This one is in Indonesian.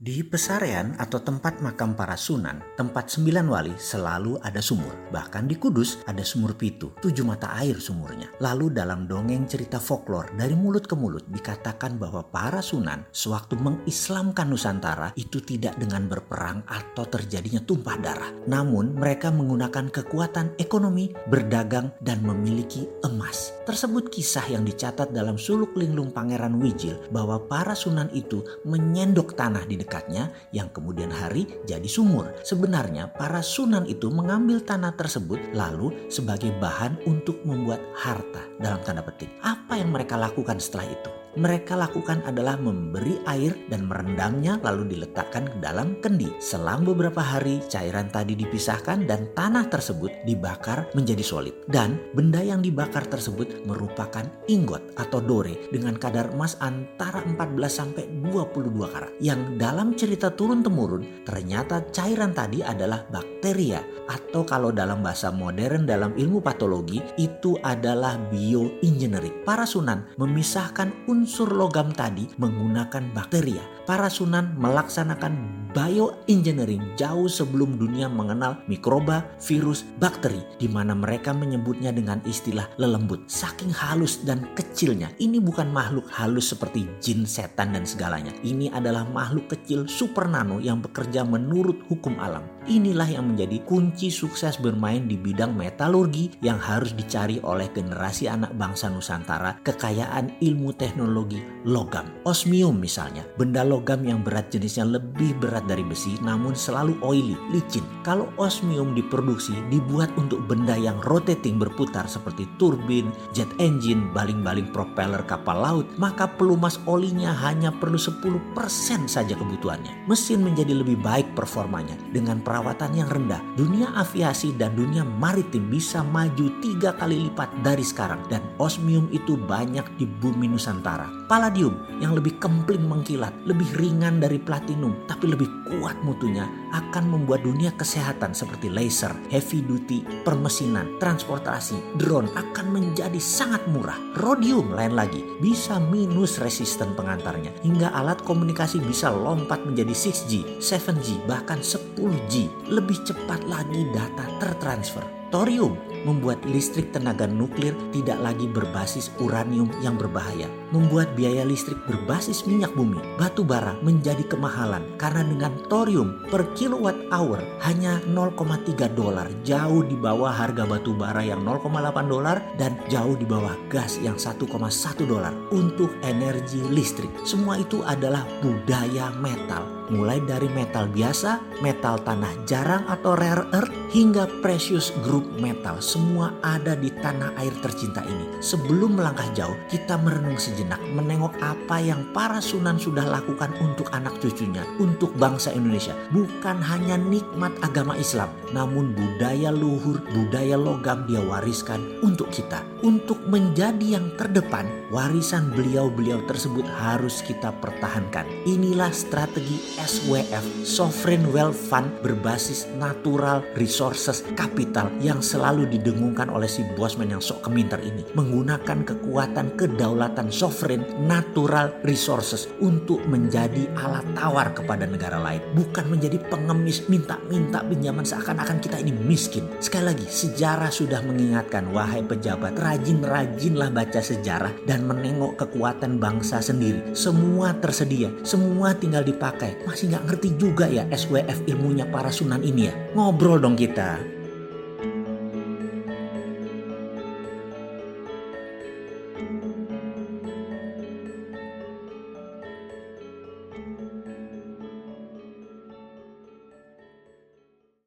Di Pesarian atau tempat makam para sunan, tempat sembilan wali selalu ada sumur. Bahkan di Kudus ada sumur pitu, tujuh mata air sumurnya. Lalu dalam dongeng cerita folklore dari mulut ke mulut dikatakan bahwa para sunan sewaktu mengislamkan Nusantara itu tidak dengan berperang atau terjadinya tumpah darah. Namun mereka menggunakan kekuatan ekonomi, berdagang, dan memiliki emas. Tersebut kisah yang dicatat dalam suluk linglung Pangeran Wijil bahwa para sunan itu menyendok tanah di dekatnya yang kemudian hari jadi sumur. Sebenarnya para sunan itu mengambil tanah tersebut lalu sebagai bahan untuk membuat harta dalam tanda petik. Apa yang mereka lakukan setelah itu? Mereka lakukan adalah memberi air dan merendamnya lalu diletakkan ke dalam kendi. Selang beberapa hari cairan tadi dipisahkan dan tanah tersebut dibakar menjadi solid. Dan benda yang dibakar tersebut merupakan ingot atau dore dengan kadar emas antara 14 sampai 22 karat. Yang dalam cerita turun temurun ternyata cairan tadi adalah bakteria atau kalau dalam bahasa modern dalam ilmu patologi itu adalah bioengineering. Para sunan memisahkan unsur logam tadi menggunakan bakteria. Para sunan melaksanakan bioengineering jauh sebelum dunia mengenal mikroba, virus, bakteri di mana mereka menyebutnya dengan istilah lelembut. Saking halus dan kecilnya, ini bukan makhluk halus seperti jin, setan dan segalanya. Ini adalah makhluk kecil super nano yang bekerja menurut hukum alam. Inilah yang menjadi kunci sukses bermain di bidang metalurgi yang harus dicari oleh generasi anak bangsa Nusantara, kekayaan ilmu teknologi logam. Osmium misalnya, benda logam yang berat jenisnya lebih berat dari besi namun selalu oily, licin. Kalau osmium diproduksi dibuat untuk benda yang rotating berputar seperti turbin, jet engine, baling-baling propeller kapal laut, maka pelumas olinya hanya perlu 10% saja kebutuhannya. Mesin menjadi lebih baik performanya dengan perawatan yang rendah. Dunia aviasi dan dunia maritim bisa maju tiga kali lipat dari sekarang dan osmium itu banyak di bumi Nusantara. Palladium yang lebih kempling mengkilat, lebih ringan dari platinum, tapi lebih kuat mutunya akan membuat dunia kesehatan seperti laser, heavy duty, permesinan, transportasi, drone akan menjadi sangat murah. Rhodium lain lagi bisa minus resisten pengantarnya hingga alat komunikasi bisa lompat menjadi 6G, 7G, bahkan 10G. Lebih cepat lagi data tertransfer. Thorium membuat listrik tenaga nuklir tidak lagi berbasis uranium yang berbahaya. Membuat biaya listrik berbasis minyak bumi, batu bara menjadi kemahalan karena dengan thorium per kilowatt hour hanya 0,3 dolar, jauh di bawah harga batu bara yang 0,8 dolar dan jauh di bawah gas yang 1,1 dolar untuk energi listrik. Semua itu adalah budaya metal mulai dari metal biasa, metal tanah jarang atau rare earth, hingga precious group metal. Semua ada di tanah air tercinta ini. Sebelum melangkah jauh, kita merenung sejenak, menengok apa yang para sunan sudah lakukan untuk anak cucunya, untuk bangsa Indonesia. Bukan hanya nikmat agama Islam, namun budaya luhur, budaya logam dia wariskan untuk kita. Untuk menjadi yang terdepan, warisan beliau-beliau tersebut harus kita pertahankan. Inilah strategi SWF, Sovereign Wealth Fund berbasis natural resources capital yang selalu didengungkan oleh si bosman yang sok keminter ini. Menggunakan kekuatan kedaulatan sovereign natural resources untuk menjadi alat tawar kepada negara lain. Bukan menjadi pengemis minta-minta pinjaman seakan-akan kita ini miskin. Sekali lagi, sejarah sudah mengingatkan, wahai pejabat, rajin-rajinlah baca sejarah dan menengok kekuatan bangsa sendiri. Semua tersedia, semua tinggal dipakai. Masih nggak ngerti juga ya SWF ilmunya para sunan ini ya. Ngobrol dong kita.